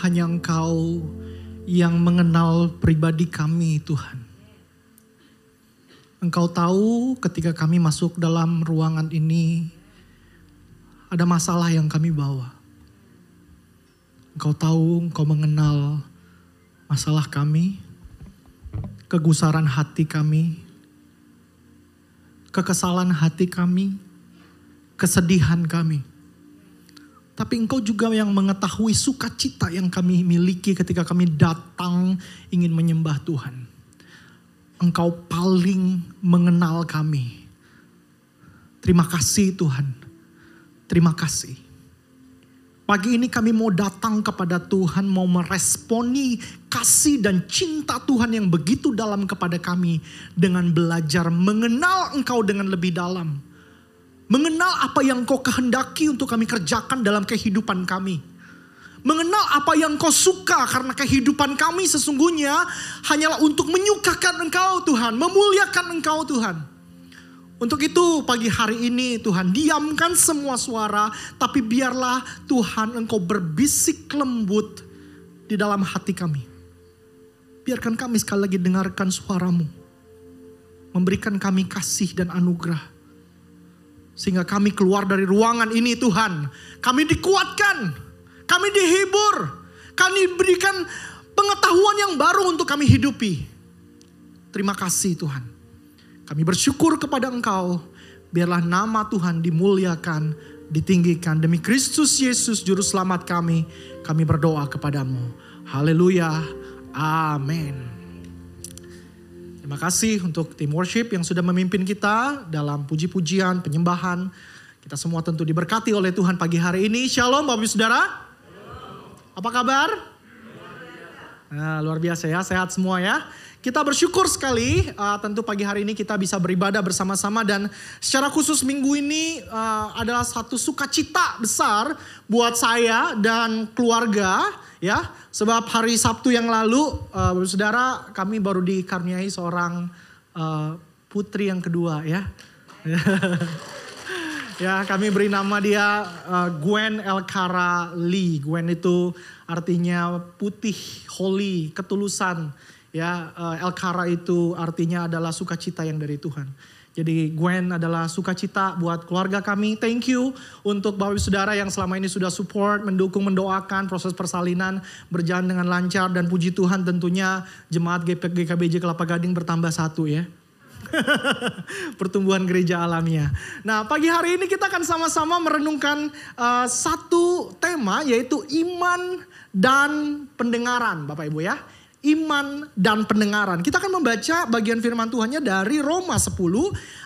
hanya Engkau yang mengenal pribadi kami Tuhan. Engkau tahu ketika kami masuk dalam ruangan ini ada masalah yang kami bawa. Engkau tahu, engkau mengenal masalah kami, kegusaran hati kami, kekesalan hati kami, kesedihan kami. Tapi engkau juga yang mengetahui sukacita yang kami miliki ketika kami datang ingin menyembah Tuhan. Engkau paling mengenal kami. Terima kasih Tuhan. Terima kasih. Pagi ini kami mau datang kepada Tuhan, mau meresponi kasih dan cinta Tuhan yang begitu dalam kepada kami dengan belajar mengenal Engkau dengan lebih dalam Mengenal apa yang kau kehendaki untuk kami kerjakan dalam kehidupan kami. Mengenal apa yang kau suka karena kehidupan kami sesungguhnya hanyalah untuk menyukakan engkau Tuhan. Memuliakan engkau Tuhan. Untuk itu pagi hari ini Tuhan diamkan semua suara. Tapi biarlah Tuhan engkau berbisik lembut di dalam hati kami. Biarkan kami sekali lagi dengarkan suaramu. Memberikan kami kasih dan anugerah sehingga kami keluar dari ruangan ini Tuhan. Kami dikuatkan. Kami dihibur. Kami berikan pengetahuan yang baru untuk kami hidupi. Terima kasih Tuhan. Kami bersyukur kepada Engkau. Biarlah nama Tuhan dimuliakan, ditinggikan. Demi Kristus Yesus Juru Selamat kami, kami berdoa kepadamu. Haleluya. Amin. Terima kasih untuk tim worship yang sudah memimpin kita dalam puji-pujian, penyembahan. Kita semua tentu diberkati oleh Tuhan pagi hari ini. Shalom Bapak Saudara. Apa kabar? Nah, luar biasa ya, sehat semua ya. Kita bersyukur sekali, uh, tentu pagi hari ini kita bisa beribadah bersama-sama dan secara khusus minggu ini uh, adalah satu sukacita besar buat saya dan keluarga ya. Sebab hari Sabtu yang lalu uh, saudara kami baru dikaruniai seorang uh, putri yang kedua ya. Ya kami beri nama dia uh, Gwen Elkara Lee. Gwen itu artinya putih holy ketulusan ya uh, Elkara itu artinya adalah sukacita yang dari Tuhan jadi Gwen adalah sukacita buat keluarga kami. Thank you untuk Bapak Ibu Saudara yang selama ini sudah support, mendukung, mendoakan proses persalinan berjalan dengan lancar dan puji Tuhan tentunya jemaat GKBJ Kelapa Gading bertambah satu ya. Pertumbuhan gereja alamiah. Nah pagi hari ini kita akan sama-sama merenungkan uh, satu tema yaitu iman dan pendengaran Bapak Ibu ya iman dan pendengaran. Kita akan membaca bagian firman Tuhannya dari Roma 10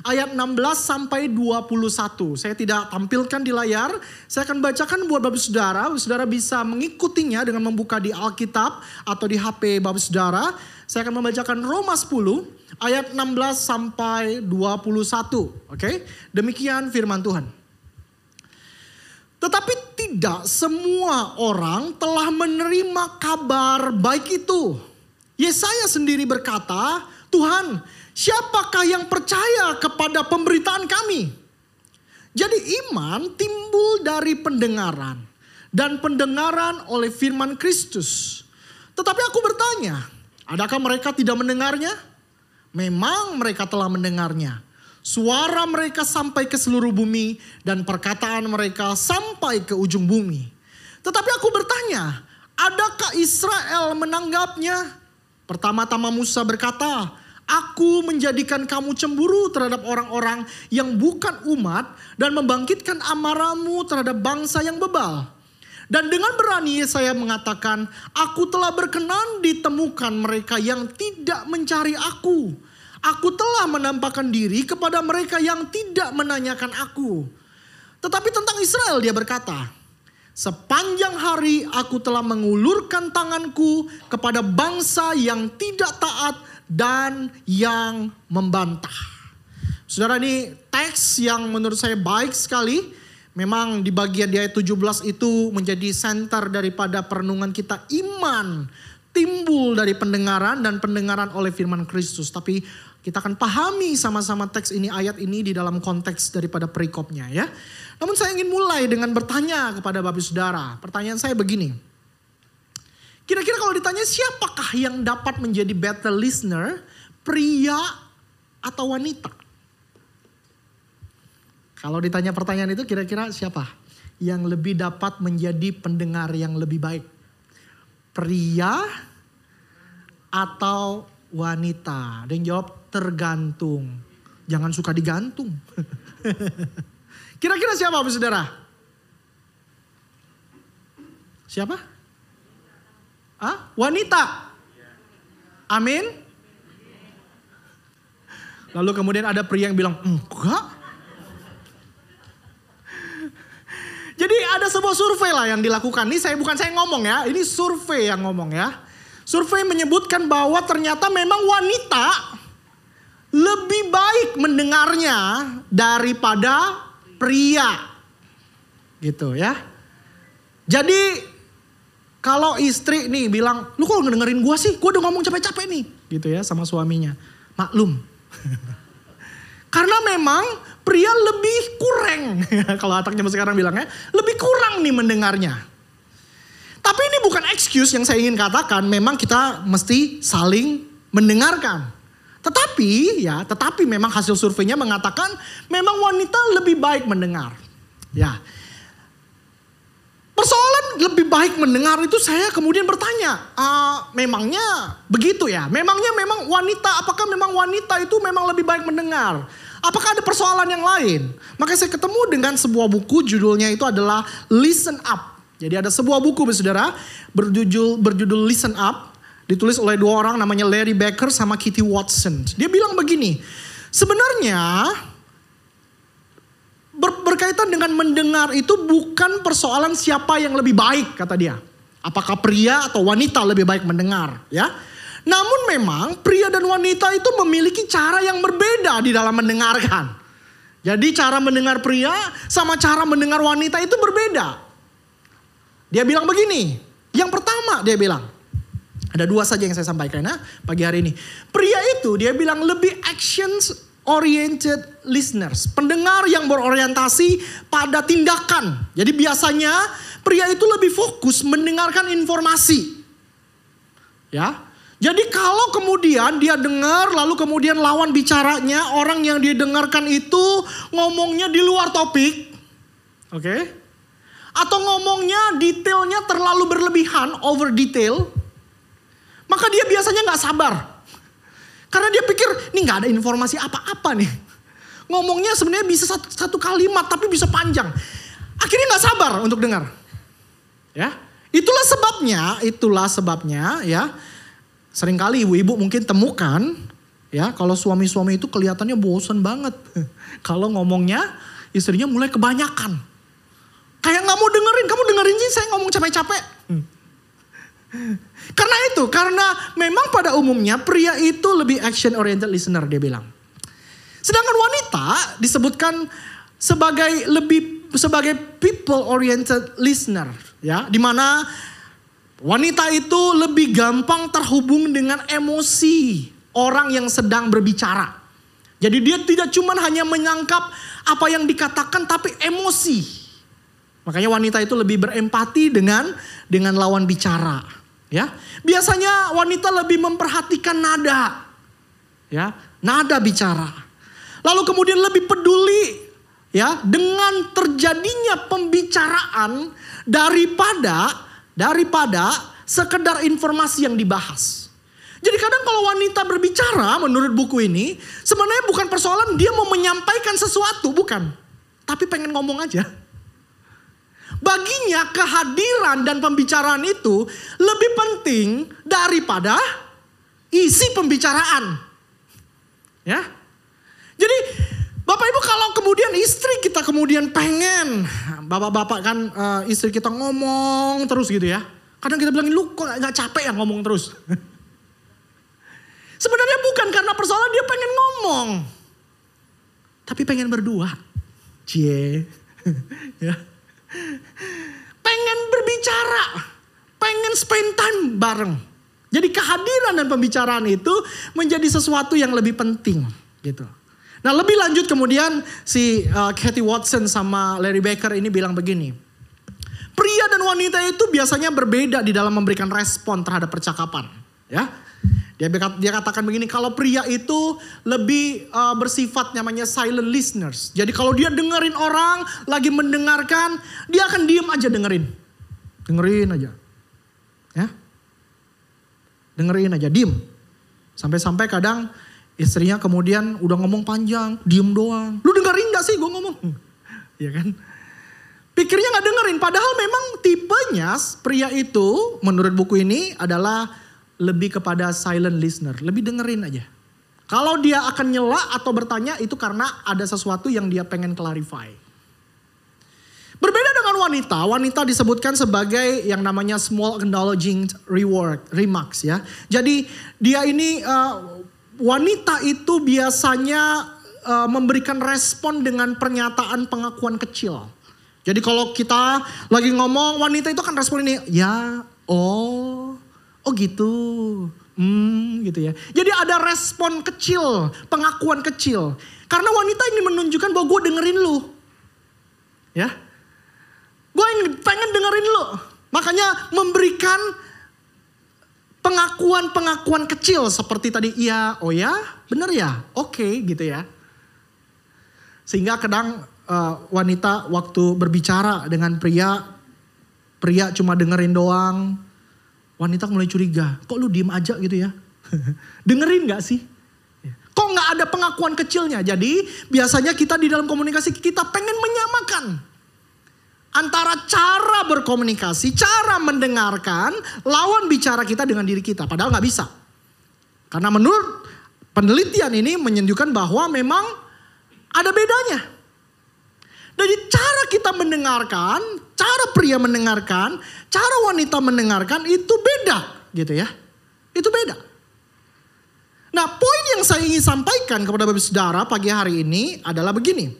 ayat 16 sampai 21. Saya tidak tampilkan di layar, saya akan bacakan buat Bapak Saudara. Saudara bisa mengikutinya dengan membuka di Alkitab atau di HP Bapak Saudara. Saya akan membacakan Roma 10 ayat 16 sampai 21. Oke, okay? demikian firman Tuhan. Tetapi tidak semua orang telah menerima kabar baik itu. Yesaya sendiri berkata, Tuhan, siapakah yang percaya kepada pemberitaan kami? Jadi iman timbul dari pendengaran dan pendengaran oleh firman Kristus. Tetapi aku bertanya, adakah mereka tidak mendengarnya? Memang mereka telah mendengarnya Suara mereka sampai ke seluruh bumi dan perkataan mereka sampai ke ujung bumi. Tetapi aku bertanya, adakah Israel menanggapnya? Pertama-tama Musa berkata, Aku menjadikan kamu cemburu terhadap orang-orang yang bukan umat dan membangkitkan amarahmu terhadap bangsa yang bebal. Dan dengan berani saya mengatakan, aku telah berkenan ditemukan mereka yang tidak mencari aku. Aku telah menampakkan diri kepada mereka yang tidak menanyakan aku. Tetapi tentang Israel dia berkata, Sepanjang hari aku telah mengulurkan tanganku kepada bangsa yang tidak taat dan yang membantah. Saudara ini teks yang menurut saya baik sekali. Memang di bagian di ayat 17 itu menjadi center daripada perenungan kita iman timbul dari pendengaran dan pendengaran oleh firman Kristus. Tapi kita akan pahami sama-sama teks ini, ayat ini di dalam konteks daripada perikopnya ya. Namun saya ingin mulai dengan bertanya kepada Bapak Saudara. Pertanyaan saya begini. Kira-kira kalau ditanya siapakah yang dapat menjadi better listener, pria atau wanita? Kalau ditanya pertanyaan itu kira-kira siapa yang lebih dapat menjadi pendengar yang lebih baik? Pria atau wanita? Dan jawab tergantung. Jangan suka digantung. Kira-kira siapa saudara? Siapa? Ah, wanita. Amin. Lalu kemudian ada pria yang bilang, enggak. Jadi ada sebuah survei lah yang dilakukan. Ini saya bukan saya ngomong ya, ini survei yang ngomong ya. Survei menyebutkan bahwa ternyata memang wanita lebih baik mendengarnya daripada pria. Gitu ya. Jadi kalau istri nih bilang, lu kok ngedengerin gua sih? Gua udah ngomong capek-capek nih. Gitu ya sama suaminya. Maklum. Karena memang pria lebih kurang. Kalau ataknya sekarang bilangnya, lebih kurang nih mendengarnya. Tapi ini bukan excuse yang saya ingin katakan. Memang kita mesti saling mendengarkan. Tetapi ya, tetapi memang hasil surveinya mengatakan memang wanita lebih baik mendengar. Ya, Persoalan lebih baik mendengar itu saya kemudian bertanya, uh, memangnya begitu ya? Memangnya memang wanita, apakah memang wanita itu memang lebih baik mendengar? Apakah ada persoalan yang lain? Maka saya ketemu dengan sebuah buku judulnya itu adalah Listen Up. Jadi ada sebuah buku saudara berjudul berjudul Listen Up ditulis oleh dua orang namanya Larry Becker sama Kitty Watson. Dia bilang begini, sebenarnya ber, berkaitan dengan mendengar itu bukan persoalan siapa yang lebih baik kata dia. Apakah pria atau wanita lebih baik mendengar, ya? Namun memang pria dan wanita itu memiliki cara yang berbeda di dalam mendengarkan. Jadi cara mendengar pria sama cara mendengar wanita itu berbeda. Dia bilang begini, yang pertama dia bilang, ada dua saja yang saya sampaikan ya pagi hari ini. Pria itu dia bilang lebih actions oriented listeners, pendengar yang berorientasi pada tindakan. Jadi biasanya pria itu lebih fokus mendengarkan informasi. Ya. Jadi kalau kemudian dia dengar lalu kemudian lawan bicaranya orang yang dia dengarkan itu ngomongnya di luar topik. Oke. Okay? Atau ngomongnya detailnya terlalu berlebihan, over detail. Maka dia biasanya nggak sabar karena dia pikir, ini nggak ada informasi apa-apa nih. Ngomongnya sebenarnya bisa satu, satu kalimat tapi bisa panjang. Akhirnya nggak sabar untuk dengar. Ya, itulah sebabnya, itulah sebabnya ya. Seringkali ibu-ibu mungkin temukan ya kalau suami-suami itu kelihatannya bosan banget. kalau ngomongnya istrinya mulai kebanyakan. Kayak nggak mau dengerin, kamu dengerin sih saya ngomong capek-capek. Hmm. Karena itu, karena memang pada umumnya pria itu lebih action oriented listener dia bilang. Sedangkan wanita disebutkan sebagai lebih sebagai people oriented listener ya, di mana wanita itu lebih gampang terhubung dengan emosi orang yang sedang berbicara. Jadi dia tidak cuma hanya menyangkap apa yang dikatakan tapi emosi. Makanya wanita itu lebih berempati dengan dengan lawan bicara. Ya, biasanya wanita lebih memperhatikan nada. Ya, nada bicara. Lalu kemudian lebih peduli ya dengan terjadinya pembicaraan daripada daripada sekedar informasi yang dibahas. Jadi kadang kalau wanita berbicara menurut buku ini sebenarnya bukan persoalan dia mau menyampaikan sesuatu, bukan. Tapi pengen ngomong aja. Baginya kehadiran dan pembicaraan itu lebih penting daripada isi pembicaraan. Ya. Jadi Bapak Ibu kalau kemudian istri kita kemudian pengen, bapak-bapak kan uh, istri kita ngomong terus gitu ya. Kadang kita bilang lu kok gak capek ya ngomong terus. Sebenarnya bukan karena persoalan dia pengen ngomong. Tapi pengen berdua. Cie. ya. Pengen berbicara, pengen spend time bareng. Jadi kehadiran dan pembicaraan itu menjadi sesuatu yang lebih penting gitu. Nah lebih lanjut kemudian si uh, Kathy Watson sama Larry Baker ini bilang begini. Pria dan wanita itu biasanya berbeda di dalam memberikan respon terhadap percakapan, ya. Dia dia katakan begini, kalau pria itu lebih uh, bersifat namanya silent listeners. Jadi kalau dia dengerin orang lagi mendengarkan, dia akan diem aja dengerin. Dengerin aja. Ya. Dengerin aja, diem. Sampai-sampai kadang istrinya kemudian udah ngomong panjang, diem doang. Lu dengerin gak sih gue ngomong? ya kan? Pikirnya gak dengerin, padahal memang tipenya pria itu menurut buku ini adalah lebih kepada silent listener, lebih dengerin aja. Kalau dia akan nyela atau bertanya itu karena ada sesuatu yang dia pengen clarify. Berbeda dengan wanita, wanita disebutkan sebagai yang namanya small acknowledging reward, remarks ya. Jadi dia ini uh, wanita itu biasanya uh, memberikan respon dengan pernyataan pengakuan kecil. Jadi kalau kita lagi ngomong wanita itu kan respon ini, ya, oh, Oh gitu. Hmm gitu ya. Jadi ada respon kecil, pengakuan kecil. Karena wanita ingin menunjukkan bahwa gue dengerin lu. Ya. Gue pengen dengerin lu. Makanya memberikan pengakuan-pengakuan kecil seperti tadi iya, oh ya, bener ya, oke okay, gitu ya. Sehingga kadang uh, wanita waktu berbicara dengan pria, pria cuma dengerin doang, Wanita mulai curiga, kok lu diem aja gitu ya? Dengerin gak sih? Kok gak ada pengakuan kecilnya? Jadi biasanya kita di dalam komunikasi kita pengen menyamakan. Antara cara berkomunikasi, cara mendengarkan, lawan bicara kita dengan diri kita. Padahal gak bisa. Karena menurut penelitian ini menunjukkan bahwa memang ada bedanya. Jadi cara kita mendengarkan, cara pria mendengarkan, cara wanita mendengarkan itu beda gitu ya. Itu beda. Nah poin yang saya ingin sampaikan kepada Bapak Saudara pagi hari ini adalah begini.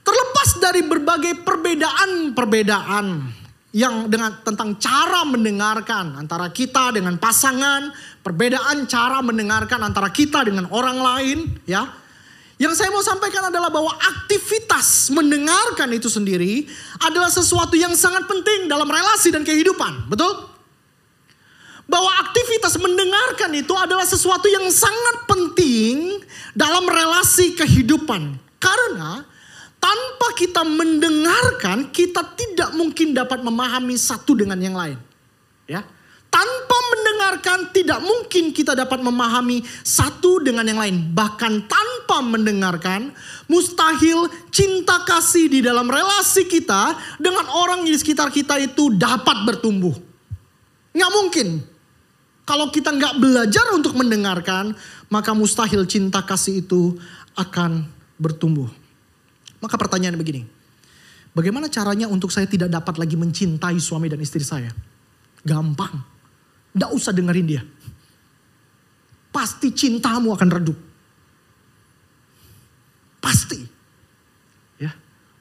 Terlepas dari berbagai perbedaan-perbedaan yang dengan tentang cara mendengarkan antara kita dengan pasangan, perbedaan cara mendengarkan antara kita dengan orang lain, ya. Yang saya mau sampaikan adalah bahwa aktivitas mendengarkan itu sendiri adalah sesuatu yang sangat penting dalam relasi dan kehidupan. Betul? Bahwa aktivitas mendengarkan itu adalah sesuatu yang sangat penting dalam relasi kehidupan. Karena tanpa kita mendengarkan, kita tidak mungkin dapat memahami satu dengan yang lain. Ya. Tanpa mendengarkan tidak mungkin kita dapat memahami satu dengan yang lain. Bahkan tanpa mendengarkan mustahil cinta kasih di dalam relasi kita dengan orang di sekitar kita itu dapat bertumbuh. Nggak mungkin. Kalau kita nggak belajar untuk mendengarkan maka mustahil cinta kasih itu akan bertumbuh. Maka pertanyaan begini. Bagaimana caranya untuk saya tidak dapat lagi mencintai suami dan istri saya? Gampang tidak usah dengerin dia. Pasti cintamu akan redup. Pasti. Ya.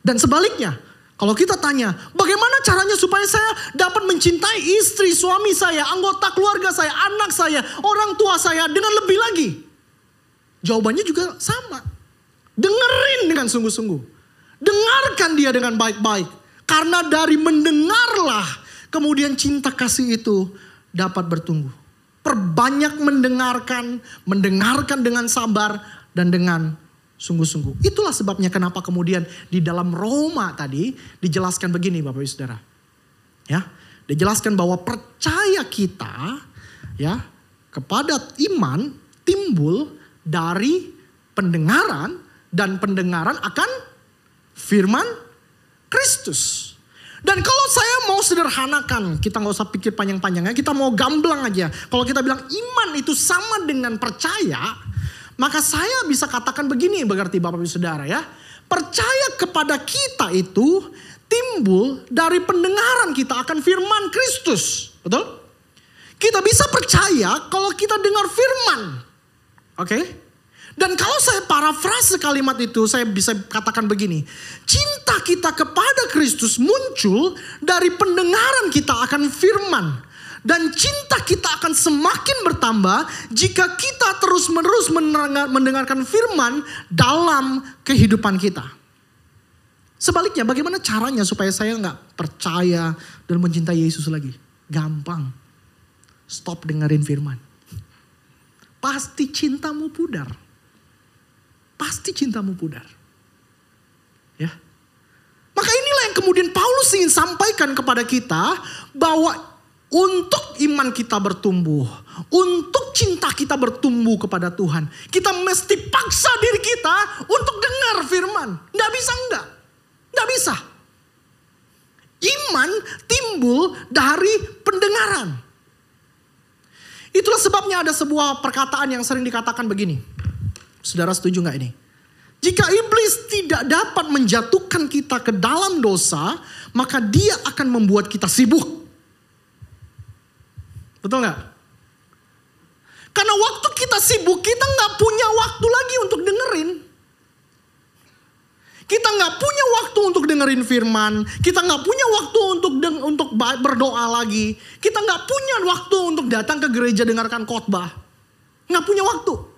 Dan sebaliknya, kalau kita tanya, bagaimana caranya supaya saya dapat mencintai istri, suami saya, anggota keluarga saya, anak saya, orang tua saya dengan lebih lagi? Jawabannya juga sama. Dengerin dengan sungguh-sungguh. Dengarkan dia dengan baik-baik. Karena dari mendengarlah kemudian cinta kasih itu dapat bertumbuh. Perbanyak mendengarkan, mendengarkan dengan sabar dan dengan sungguh-sungguh. Itulah sebabnya kenapa kemudian di dalam Roma tadi dijelaskan begini Bapak Ibu Saudara. Ya, dijelaskan bahwa percaya kita ya kepada iman timbul dari pendengaran dan pendengaran akan firman Kristus. Dan kalau saya mau sederhanakan, kita nggak usah pikir panjang-panjangnya, kita mau gamblang aja. Kalau kita bilang iman itu sama dengan percaya, maka saya bisa katakan begini berarti Bapak Ibu Saudara ya. Percaya kepada kita itu timbul dari pendengaran kita akan firman Kristus. Betul? Kita bisa percaya kalau kita dengar firman. Oke? Okay? Dan kalau saya parafrase kalimat itu, saya bisa katakan begini. Cinta kita kepada Kristus muncul dari pendengaran kita akan firman. Dan cinta kita akan semakin bertambah jika kita terus-menerus mendengarkan firman dalam kehidupan kita. Sebaliknya bagaimana caranya supaya saya nggak percaya dan mencintai Yesus lagi? Gampang. Stop dengerin firman. Pasti cintamu pudar. Pasti cintamu pudar. Ya. Maka inilah yang kemudian Paulus ingin sampaikan kepada kita bahwa untuk iman kita bertumbuh, untuk cinta kita bertumbuh kepada Tuhan, kita mesti paksa diri kita untuk dengar firman. Nggak bisa enggak. Nggak bisa. Iman timbul dari pendengaran. Itulah sebabnya ada sebuah perkataan yang sering dikatakan begini. Saudara setuju nggak ini? Jika iblis tidak dapat menjatuhkan kita ke dalam dosa, maka dia akan membuat kita sibuk. Betul nggak? Karena waktu kita sibuk, kita nggak punya waktu lagi untuk dengerin. Kita nggak punya waktu untuk dengerin firman. Kita nggak punya waktu untuk untuk berdoa lagi. Kita nggak punya waktu untuk datang ke gereja dengarkan khotbah. Nggak punya waktu.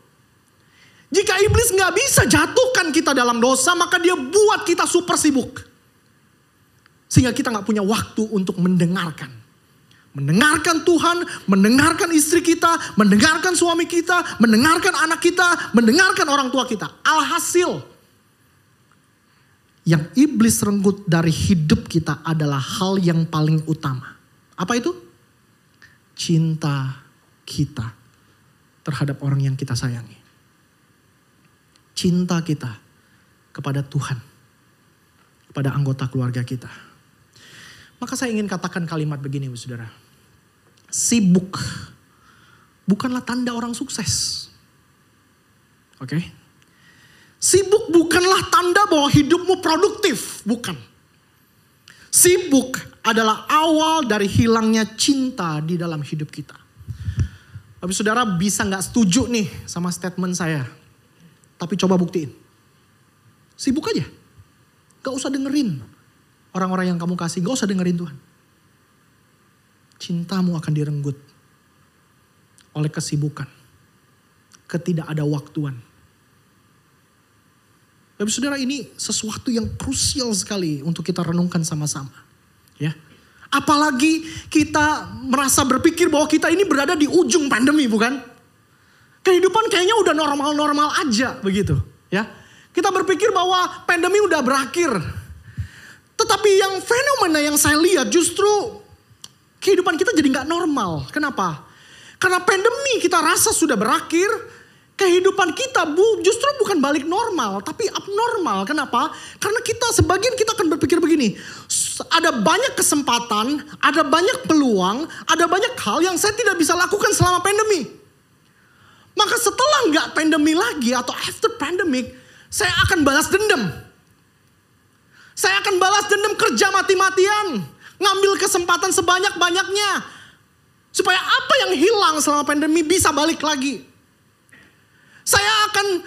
Jika iblis nggak bisa jatuhkan kita dalam dosa, maka dia buat kita super sibuk. Sehingga kita nggak punya waktu untuk mendengarkan. Mendengarkan Tuhan, mendengarkan istri kita, mendengarkan suami kita, mendengarkan anak kita, mendengarkan orang tua kita. Alhasil, yang iblis renggut dari hidup kita adalah hal yang paling utama. Apa itu? Cinta kita terhadap orang yang kita sayangi. Cinta kita kepada Tuhan, kepada anggota keluarga kita. Maka saya ingin katakan kalimat begini, saudara. Sibuk bukanlah tanda orang sukses. Oke? Okay? Sibuk bukanlah tanda bahwa hidupmu produktif, bukan. Sibuk adalah awal dari hilangnya cinta di dalam hidup kita. Tapi saudara bisa nggak setuju nih sama statement saya. Tapi coba buktiin. Sibuk aja. Gak usah dengerin orang-orang yang kamu kasih. Gak usah dengerin Tuhan. Cintamu akan direnggut oleh kesibukan. Ketidakada waktuan tapi saudara ini sesuatu yang krusial sekali untuk kita renungkan sama-sama. Ya. Apalagi kita merasa berpikir bahwa kita ini berada di ujung pandemi bukan? Kehidupan kayaknya udah normal-normal aja begitu. Ya. Kita berpikir bahwa pandemi udah berakhir. Tetapi yang fenomena yang saya lihat justru kehidupan kita jadi nggak normal. Kenapa? Karena pandemi kita rasa sudah berakhir, kehidupan kita bu, justru bukan balik normal, tapi abnormal. Kenapa? Karena kita sebagian kita akan berpikir begini, ada banyak kesempatan, ada banyak peluang, ada banyak hal yang saya tidak bisa lakukan selama pandemi. Maka setelah nggak pandemi lagi atau after pandemic, saya akan balas dendam. Saya akan balas dendam kerja mati-matian, ngambil kesempatan sebanyak-banyaknya. Supaya apa yang hilang selama pandemi bisa balik lagi. Saya akan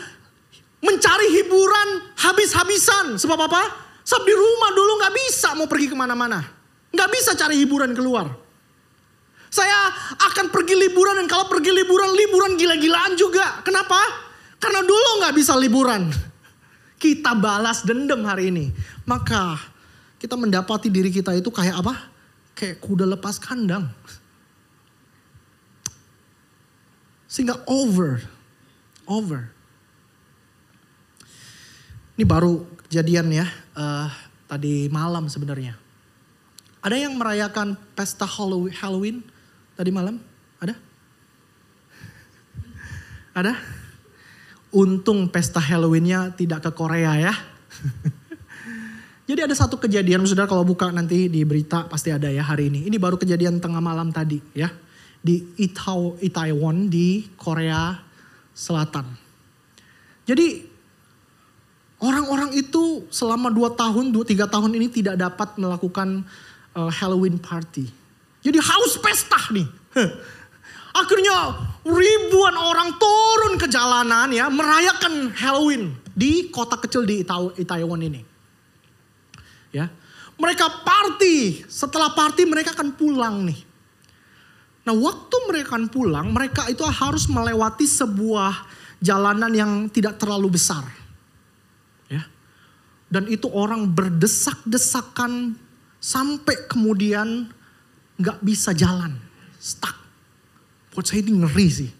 mencari hiburan habis-habisan. Sebab apa? Sebab di rumah dulu gak bisa mau pergi ke mana-mana. Gak bisa cari hiburan keluar. Saya akan pergi liburan dan kalau pergi liburan, liburan gila-gilaan juga. Kenapa? Karena dulu gak bisa liburan. Kita balas dendam hari ini. Maka kita mendapati diri kita itu kayak apa? Kayak kuda lepas kandang. Sehingga over over. Ini baru kejadian ya, uh, tadi malam sebenarnya. Ada yang merayakan pesta Halloween tadi malam? Ada? Ada? Untung pesta Halloweennya tidak ke Korea ya. Jadi ada satu kejadian, saudara kalau buka nanti di berita pasti ada ya hari ini. Ini baru kejadian tengah malam tadi ya. Di Itaewon di Korea Selatan. Jadi orang-orang itu selama dua tahun, dua tiga tahun ini tidak dapat melakukan uh, Halloween party. Jadi haus pesta nih. Akhirnya ribuan orang turun ke jalanan ya merayakan Halloween di kota kecil di Itaewon ini. Ya. Mereka party, setelah party mereka akan pulang nih. Nah waktu mereka pulang, mereka itu harus melewati sebuah jalanan yang tidak terlalu besar. Ya. Dan itu orang berdesak-desakan sampai kemudian nggak bisa jalan, stuck. Buat saya ini ngeri sih.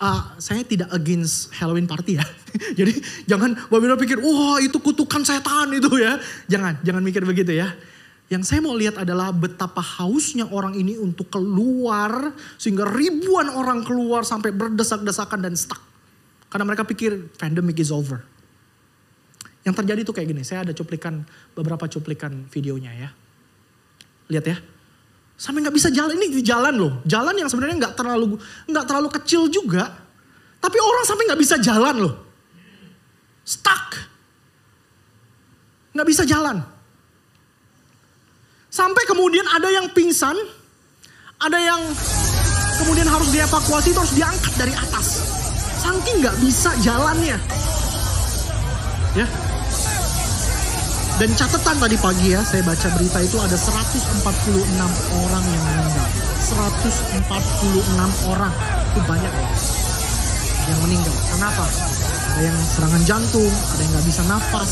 Uh, saya tidak against Halloween party ya. Jadi jangan Bapak pikir, wah itu kutukan setan itu ya. Jangan, jangan mikir begitu ya. Yang saya mau lihat adalah betapa hausnya orang ini untuk keluar. Sehingga ribuan orang keluar sampai berdesak-desakan dan stuck. Karena mereka pikir pandemic is over. Yang terjadi itu kayak gini, saya ada cuplikan, beberapa cuplikan videonya ya. Lihat ya. Sampai nggak bisa jalan, ini di jalan loh. Jalan yang sebenarnya nggak terlalu nggak terlalu kecil juga. Tapi orang sampai nggak bisa jalan loh. Stuck. Nggak bisa jalan. Sampai kemudian ada yang pingsan, ada yang kemudian harus dievakuasi, terus diangkat dari atas. Saking nggak bisa jalannya. Ya, dan catatan tadi pagi ya, saya baca berita itu ada 146 orang yang meninggal. 146 orang, itu banyak ya. Yang meninggal. Kenapa? Ada yang serangan jantung, ada yang gak bisa nafas,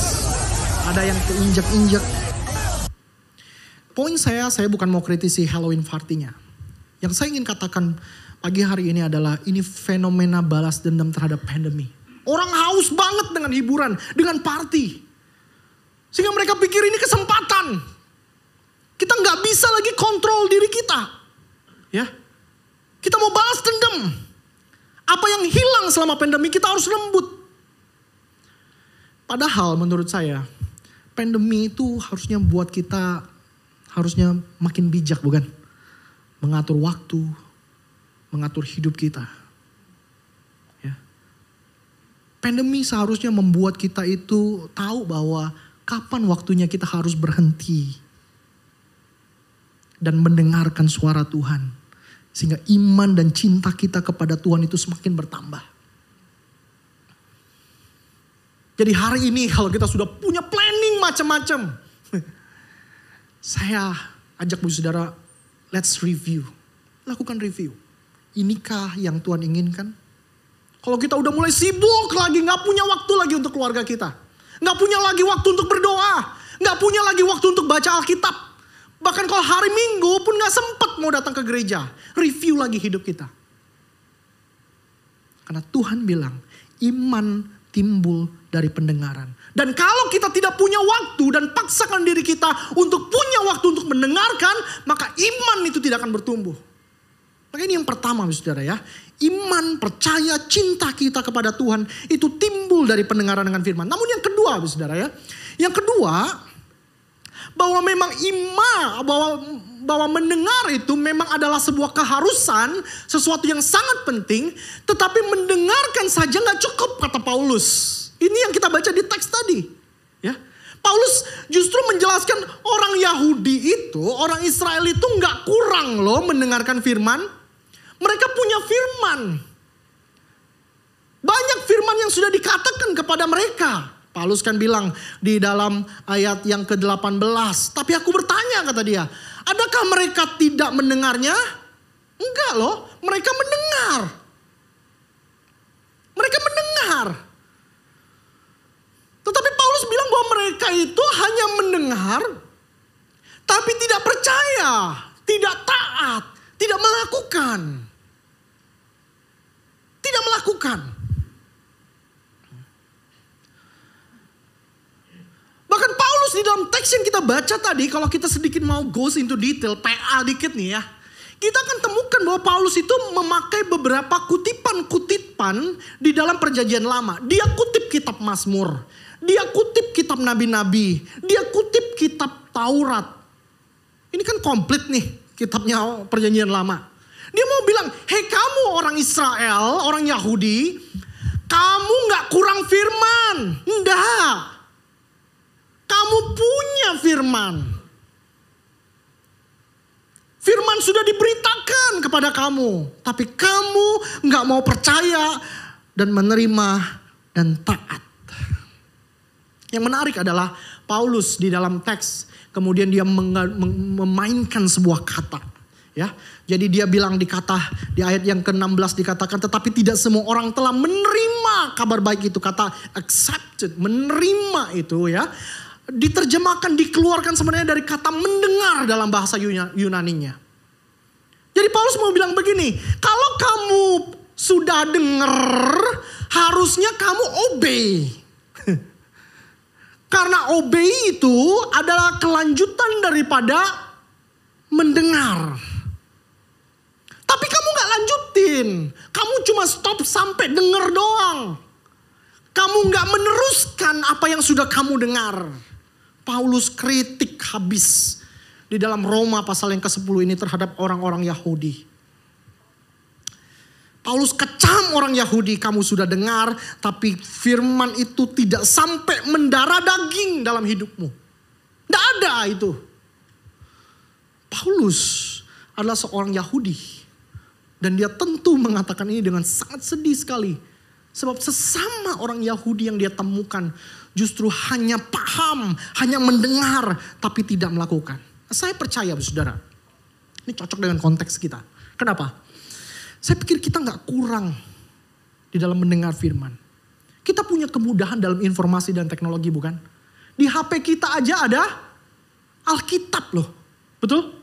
ada yang keinjek-injek. Poin saya, saya bukan mau kritisi Halloween partinya. Yang saya ingin katakan pagi hari ini adalah ini fenomena balas dendam terhadap pandemi. Orang haus banget dengan hiburan, dengan party. Sehingga mereka pikir ini kesempatan. Kita nggak bisa lagi kontrol diri kita. Ya, kita mau balas dendam. Apa yang hilang selama pandemi kita harus lembut. Padahal menurut saya pandemi itu harusnya buat kita harusnya makin bijak bukan? Mengatur waktu, mengatur hidup kita. Ya. Pandemi seharusnya membuat kita itu tahu bahwa kapan waktunya kita harus berhenti dan mendengarkan suara Tuhan. Sehingga iman dan cinta kita kepada Tuhan itu semakin bertambah. Jadi hari ini kalau kita sudah punya planning macam-macam. Saya ajak bu saudara, let's review. Lakukan review. Inikah yang Tuhan inginkan? Kalau kita udah mulai sibuk lagi, gak punya waktu lagi untuk keluarga kita Nggak punya lagi waktu untuk berdoa. Nggak punya lagi waktu untuk baca Alkitab. Bahkan kalau hari Minggu pun nggak sempat mau datang ke gereja. Review lagi hidup kita. Karena Tuhan bilang, iman timbul dari pendengaran. Dan kalau kita tidak punya waktu dan paksakan diri kita untuk punya waktu untuk mendengarkan, maka iman itu tidak akan bertumbuh. Maka ini yang pertama saudara ya. Iman, percaya, cinta kita kepada Tuhan itu timbul dari pendengaran dengan firman. Namun yang kedua saudara ya. Yang kedua bahwa memang iman, bahwa bahwa mendengar itu memang adalah sebuah keharusan, sesuatu yang sangat penting, tetapi mendengarkan saja nggak cukup kata Paulus. Ini yang kita baca di teks tadi, ya. Paulus justru menjelaskan orang Yahudi itu, orang Israel itu nggak kurang loh mendengarkan firman, mereka punya firman. Banyak firman yang sudah dikatakan kepada mereka. Paulus kan bilang di dalam ayat yang ke-18. Tapi aku bertanya kata dia. Adakah mereka tidak mendengarnya? Enggak loh. Mereka mendengar. Mereka mendengar. Tetapi Paulus bilang bahwa mereka itu hanya mendengar. Tapi tidak percaya. Tidak taat. Tidak melakukan melakukan. Bahkan Paulus di dalam teks yang kita baca tadi, kalau kita sedikit mau goes into detail, PA dikit nih ya. Kita akan temukan bahwa Paulus itu memakai beberapa kutipan-kutipan di dalam perjanjian lama. Dia kutip kitab Mazmur. Dia kutip kitab nabi-nabi. Dia kutip kitab Taurat. Ini kan komplit nih kitabnya perjanjian lama. Dia mau bilang, hei kamu orang Israel, orang Yahudi, kamu gak kurang firman. Enggak. Kamu punya firman. Firman sudah diberitakan kepada kamu. Tapi kamu gak mau percaya dan menerima dan taat. Yang menarik adalah Paulus di dalam teks kemudian dia memainkan sebuah kata Ya, jadi dia bilang di kata di ayat yang ke-16 dikatakan tetapi tidak semua orang telah menerima kabar baik itu kata accepted, menerima itu ya. Diterjemahkan dikeluarkan sebenarnya dari kata mendengar dalam bahasa Yunaninya. Jadi Paulus mau bilang begini, kalau kamu sudah dengar, harusnya kamu obey. Karena obey itu adalah kelanjutan daripada mendengar. Lanjutin. Kamu cuma stop sampai denger doang. Kamu gak meneruskan apa yang sudah kamu dengar. Paulus kritik habis di dalam Roma pasal yang ke-10 ini terhadap orang-orang Yahudi. Paulus kecam orang Yahudi, kamu sudah dengar, tapi firman itu tidak sampai mendarah daging dalam hidupmu. Tidak ada itu. Paulus adalah seorang Yahudi dan dia tentu mengatakan ini dengan sangat sedih sekali. Sebab sesama orang Yahudi yang dia temukan justru hanya paham, hanya mendengar, tapi tidak melakukan. Saya percaya saudara, ini cocok dengan konteks kita. Kenapa? Saya pikir kita nggak kurang di dalam mendengar firman. Kita punya kemudahan dalam informasi dan teknologi bukan? Di HP kita aja ada Alkitab loh. Betul?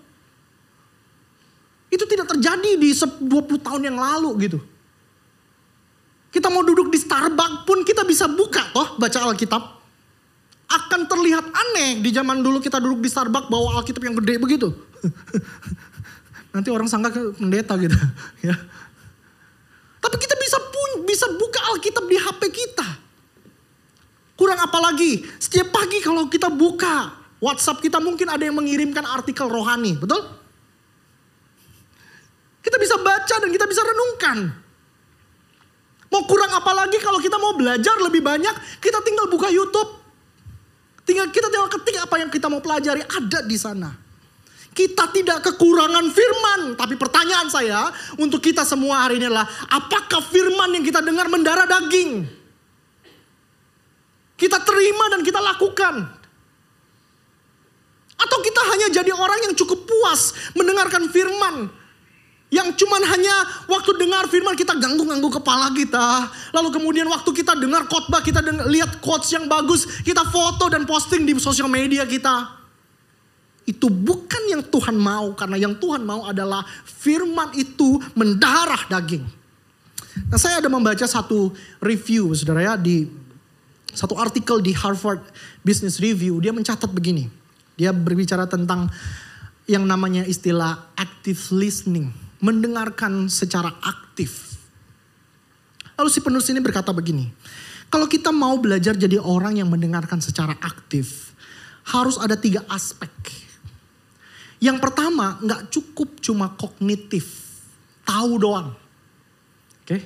Itu tidak terjadi di 20 tahun yang lalu gitu. Kita mau duduk di Starbucks pun kita bisa buka toh baca Alkitab. Akan terlihat aneh di zaman dulu kita duduk di Starbucks bawa Alkitab yang gede begitu. Nanti orang sangka ke pendeta gitu. ya. Tapi kita bisa pun bisa buka Alkitab di HP kita. Kurang apa lagi? Setiap pagi kalau kita buka WhatsApp kita mungkin ada yang mengirimkan artikel rohani, betul? Kita bisa baca dan kita bisa renungkan. Mau kurang apa lagi kalau kita mau belajar lebih banyak, kita tinggal buka YouTube. Tinggal kita tinggal ketik apa yang kita mau pelajari ada di sana. Kita tidak kekurangan firman, tapi pertanyaan saya untuk kita semua hari ini adalah apakah firman yang kita dengar mendarah daging? Kita terima dan kita lakukan. Atau kita hanya jadi orang yang cukup puas mendengarkan firman, yang cuman hanya waktu dengar firman kita ganggu-ganggu kepala kita. Lalu kemudian waktu kita dengar khotbah, kita dengar, lihat quotes yang bagus, kita foto dan posting di sosial media kita. Itu bukan yang Tuhan mau, karena yang Tuhan mau adalah firman itu mendarah daging. Nah saya ada membaca satu review saudara ya di satu artikel di Harvard Business Review. Dia mencatat begini. Dia berbicara tentang yang namanya istilah active listening mendengarkan secara aktif. Lalu si penulis ini berkata begini, kalau kita mau belajar jadi orang yang mendengarkan secara aktif, harus ada tiga aspek. Yang pertama, nggak cukup cuma kognitif, tahu doang. Oke? Okay?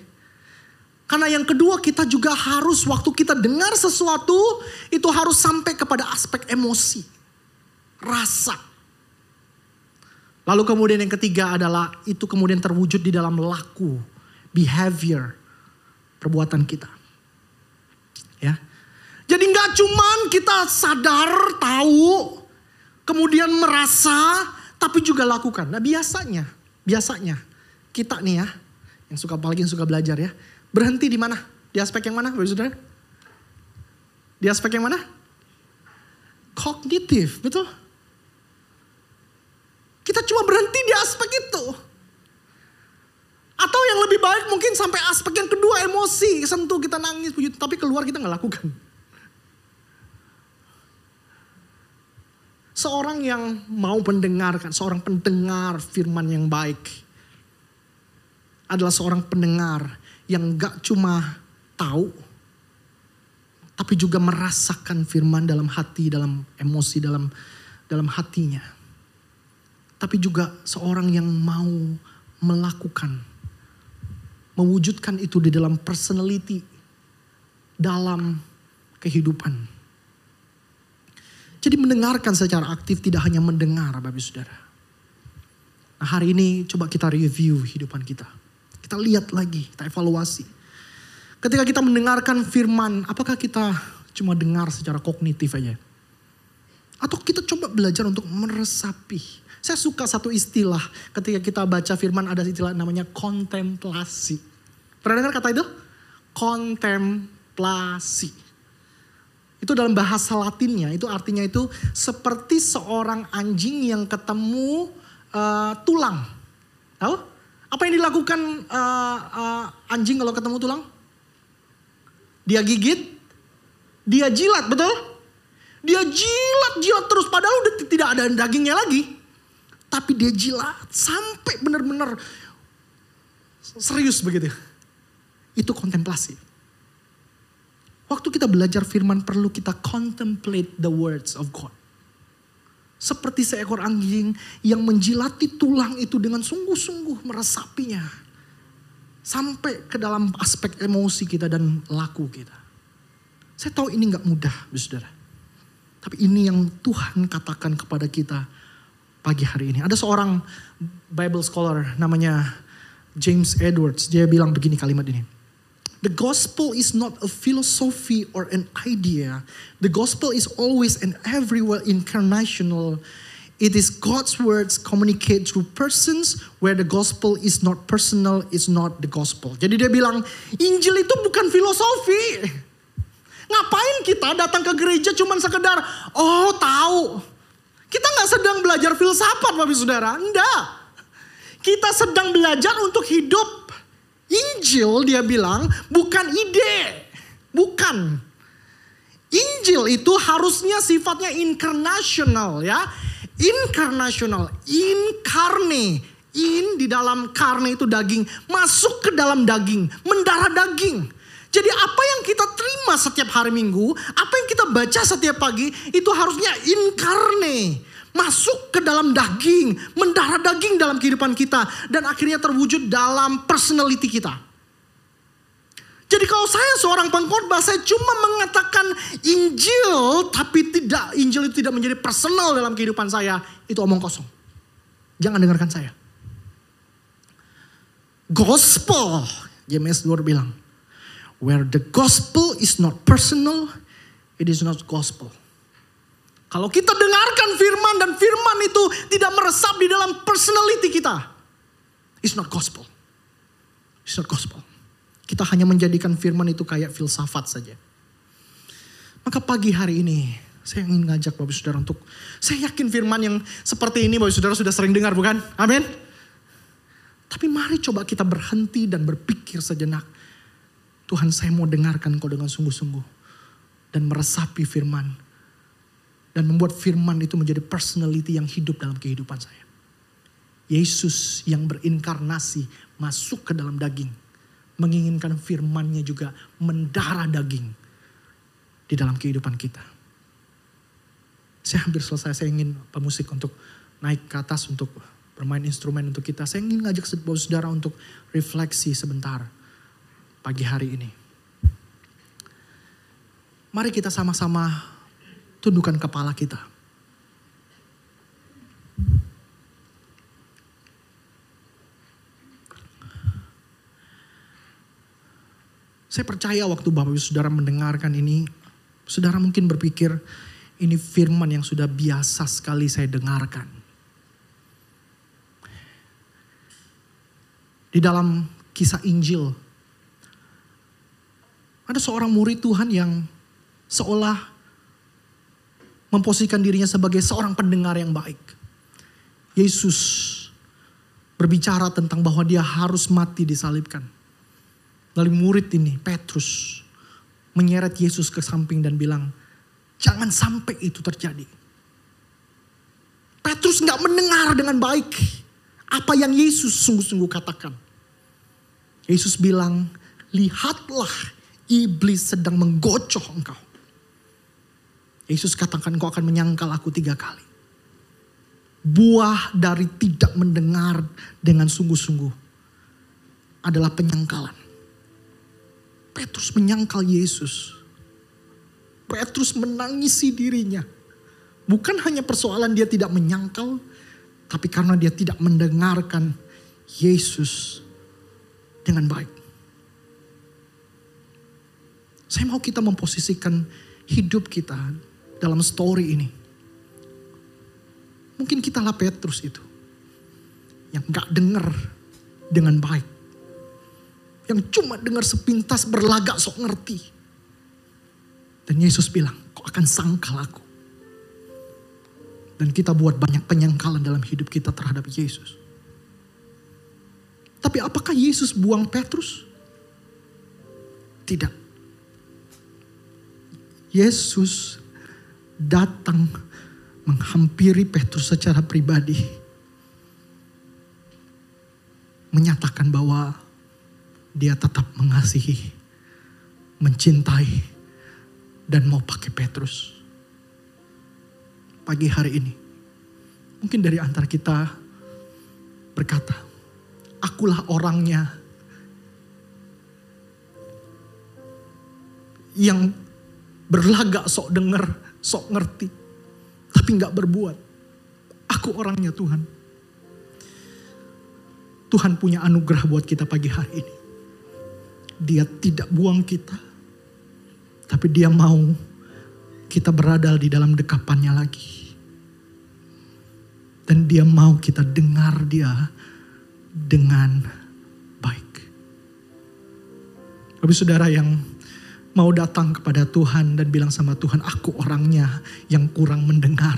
Karena yang kedua kita juga harus waktu kita dengar sesuatu itu harus sampai kepada aspek emosi, rasa. Lalu kemudian yang ketiga adalah itu kemudian terwujud di dalam laku, behavior, perbuatan kita. Ya. Jadi nggak cuman kita sadar, tahu, kemudian merasa, tapi juga lakukan. Nah biasanya, biasanya kita nih ya, yang suka apalagi yang suka belajar ya, berhenti di mana? Di aspek yang mana, Saudara? Di aspek yang mana? Kognitif, betul? Kita cuma berhenti di aspek itu. Atau yang lebih baik mungkin sampai aspek yang kedua emosi. Sentuh kita nangis, tapi keluar kita nggak lakukan. Seorang yang mau mendengarkan, seorang pendengar firman yang baik. Adalah seorang pendengar yang gak cuma tahu. Tapi juga merasakan firman dalam hati, dalam emosi, dalam dalam hatinya tapi juga seorang yang mau melakukan, mewujudkan itu di dalam personality, dalam kehidupan. Jadi mendengarkan secara aktif tidak hanya mendengar Bapak Saudara. Nah hari ini coba kita review hidupan kita. Kita lihat lagi, kita evaluasi. Ketika kita mendengarkan firman, apakah kita cuma dengar secara kognitif aja? Atau kita coba belajar untuk meresapi Saya suka satu istilah ketika kita baca firman ada istilah namanya kontemplasi. Pernah dengar kata itu? Kontemplasi. Itu dalam bahasa Latinnya, itu artinya itu seperti seorang anjing yang ketemu uh, tulang. Tahu? Apa yang dilakukan uh, uh, anjing kalau ketemu tulang? Dia gigit, dia jilat, betul? Dia jilat, jilat terus padahal udah tidak ada dagingnya lagi. Tapi dia jilat sampai benar-benar serius begitu. Itu kontemplasi. Waktu kita belajar firman perlu kita contemplate the words of God. Seperti seekor anjing yang menjilati tulang itu dengan sungguh-sungguh meresapinya. Sampai ke dalam aspek emosi kita dan laku kita. Saya tahu ini nggak mudah, saudara. Tapi ini yang Tuhan katakan kepada kita pagi hari ini. Ada seorang Bible scholar namanya James Edwards. Dia bilang begini kalimat ini. The gospel is not a philosophy or an idea. The gospel is always and everywhere incarnational. It is God's words communicate through persons where the gospel is not personal, is not the gospel. Jadi dia bilang, Injil itu bukan filosofi. Ngapain kita datang ke gereja cuma sekedar, oh tahu. Sedang belajar filsafat Bapak Saudara, enggak. Kita sedang belajar untuk hidup Injil dia bilang bukan ide, bukan. Injil itu harusnya sifatnya inkarnasional ya. Inkarnasional, inkarne. In di dalam karne itu daging, masuk ke dalam daging, mendarah daging. Jadi apa yang kita terima setiap hari minggu, apa yang kita baca setiap pagi, itu harusnya inkarne masuk ke dalam daging, mendarah daging dalam kehidupan kita dan akhirnya terwujud dalam personality kita. Jadi kalau saya seorang pengkhotbah, saya cuma mengatakan Injil, tapi tidak Injil itu tidak menjadi personal dalam kehidupan saya, itu omong kosong. Jangan dengarkan saya. Gospel, James 2 bilang, where the gospel is not personal, it is not gospel. Kalau kita dengarkan firman dan firman itu tidak meresap di dalam personality kita. It's not gospel. It's not gospel. Kita hanya menjadikan firman itu kayak filsafat saja. Maka pagi hari ini saya ingin ngajak Bapak Saudara untuk saya yakin firman yang seperti ini Bapak Saudara sudah sering dengar bukan? Amin. Tapi mari coba kita berhenti dan berpikir sejenak. Tuhan saya mau dengarkan kau dengan sungguh-sungguh. Dan meresapi firman dan membuat firman itu menjadi personality yang hidup dalam kehidupan saya. Yesus yang berinkarnasi masuk ke dalam daging. Menginginkan firmannya juga mendarah daging di dalam kehidupan kita. Saya hampir selesai, saya ingin pemusik untuk naik ke atas untuk bermain instrumen untuk kita. Saya ingin ngajak saudara untuk refleksi sebentar pagi hari ini. Mari kita sama-sama tundukkan kepala kita. Saya percaya waktu Bapak Ibu Saudara mendengarkan ini, Saudara mungkin berpikir ini firman yang sudah biasa sekali saya dengarkan. Di dalam kisah Injil, ada seorang murid Tuhan yang seolah memposisikan dirinya sebagai seorang pendengar yang baik. Yesus berbicara tentang bahwa dia harus mati disalibkan. Lalu murid ini, Petrus, menyeret Yesus ke samping dan bilang, jangan sampai itu terjadi. Petrus nggak mendengar dengan baik apa yang Yesus sungguh-sungguh katakan. Yesus bilang, lihatlah iblis sedang menggocoh engkau. Yesus katakan kau akan menyangkal aku tiga kali. Buah dari tidak mendengar dengan sungguh-sungguh adalah penyangkalan. Petrus menyangkal Yesus. Petrus menangisi dirinya. Bukan hanya persoalan dia tidak menyangkal, tapi karena dia tidak mendengarkan Yesus dengan baik. Saya mau kita memposisikan hidup kita dalam story ini. Mungkin kita lah Petrus itu. Yang gak denger dengan baik. Yang cuma dengar sepintas berlagak sok ngerti. Dan Yesus bilang, kau akan sangkal aku. Dan kita buat banyak penyangkalan dalam hidup kita terhadap Yesus. Tapi apakah Yesus buang Petrus? Tidak. Yesus datang menghampiri Petrus secara pribadi. Menyatakan bahwa dia tetap mengasihi, mencintai, dan mau pakai Petrus. Pagi hari ini, mungkin dari antara kita berkata, akulah orangnya yang berlagak sok denger, sok ngerti, tapi nggak berbuat. Aku orangnya Tuhan. Tuhan punya anugerah buat kita pagi hari ini. Dia tidak buang kita, tapi dia mau kita berada di dalam dekapannya lagi. Dan dia mau kita dengar dia dengan baik. Tapi saudara yang mau datang kepada Tuhan dan bilang sama Tuhan, aku orangnya yang kurang mendengar.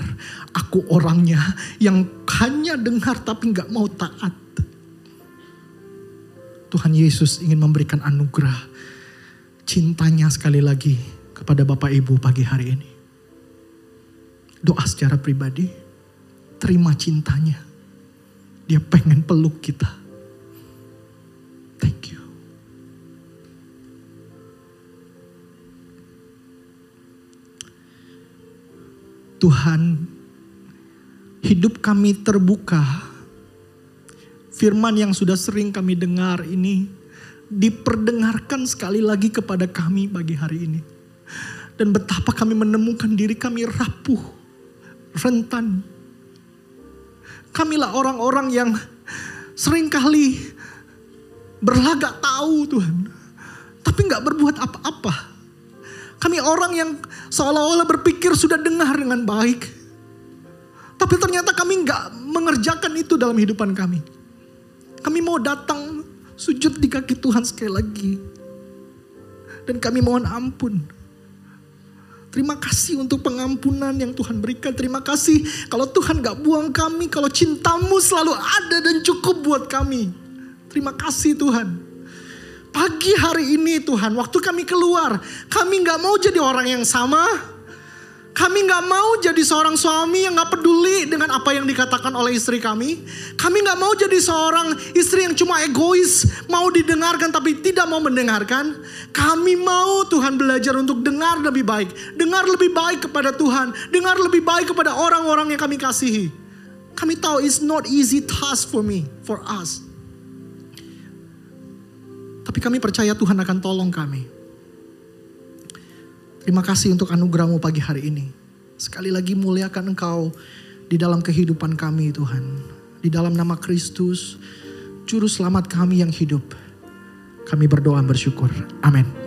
Aku orangnya yang hanya dengar tapi nggak mau taat. Tuhan Yesus ingin memberikan anugerah cintanya sekali lagi kepada Bapak Ibu pagi hari ini. Doa secara pribadi, terima cintanya. Dia pengen peluk kita. Thank you. Tuhan, hidup kami terbuka. Firman yang sudah sering kami dengar ini diperdengarkan sekali lagi kepada kami bagi hari ini. Dan betapa kami menemukan diri kami rapuh, rentan. Kamilah orang-orang yang sering kali berlagak tahu Tuhan. Tapi nggak berbuat apa-apa. Kami orang yang seolah-olah berpikir sudah dengar dengan baik. Tapi ternyata kami nggak mengerjakan itu dalam hidupan kami. Kami mau datang sujud di kaki Tuhan sekali lagi. Dan kami mohon ampun. Terima kasih untuk pengampunan yang Tuhan berikan. Terima kasih kalau Tuhan gak buang kami. Kalau cintamu selalu ada dan cukup buat kami. Terima kasih Tuhan. Pagi hari ini Tuhan, waktu kami keluar, kami nggak mau jadi orang yang sama. Kami nggak mau jadi seorang suami yang nggak peduli dengan apa yang dikatakan oleh istri kami. Kami nggak mau jadi seorang istri yang cuma egois, mau didengarkan tapi tidak mau mendengarkan. Kami mau Tuhan belajar untuk dengar lebih baik, dengar lebih baik kepada Tuhan, dengar lebih baik kepada orang-orang yang kami kasihi. Kami tahu it's not easy task for me, for us. Tapi kami percaya Tuhan akan tolong kami. Terima kasih untuk anugerahmu pagi hari ini. Sekali lagi muliakan engkau di dalam kehidupan kami Tuhan. Di dalam nama Kristus, Juru Selamat kami yang hidup. Kami berdoa bersyukur. Amin.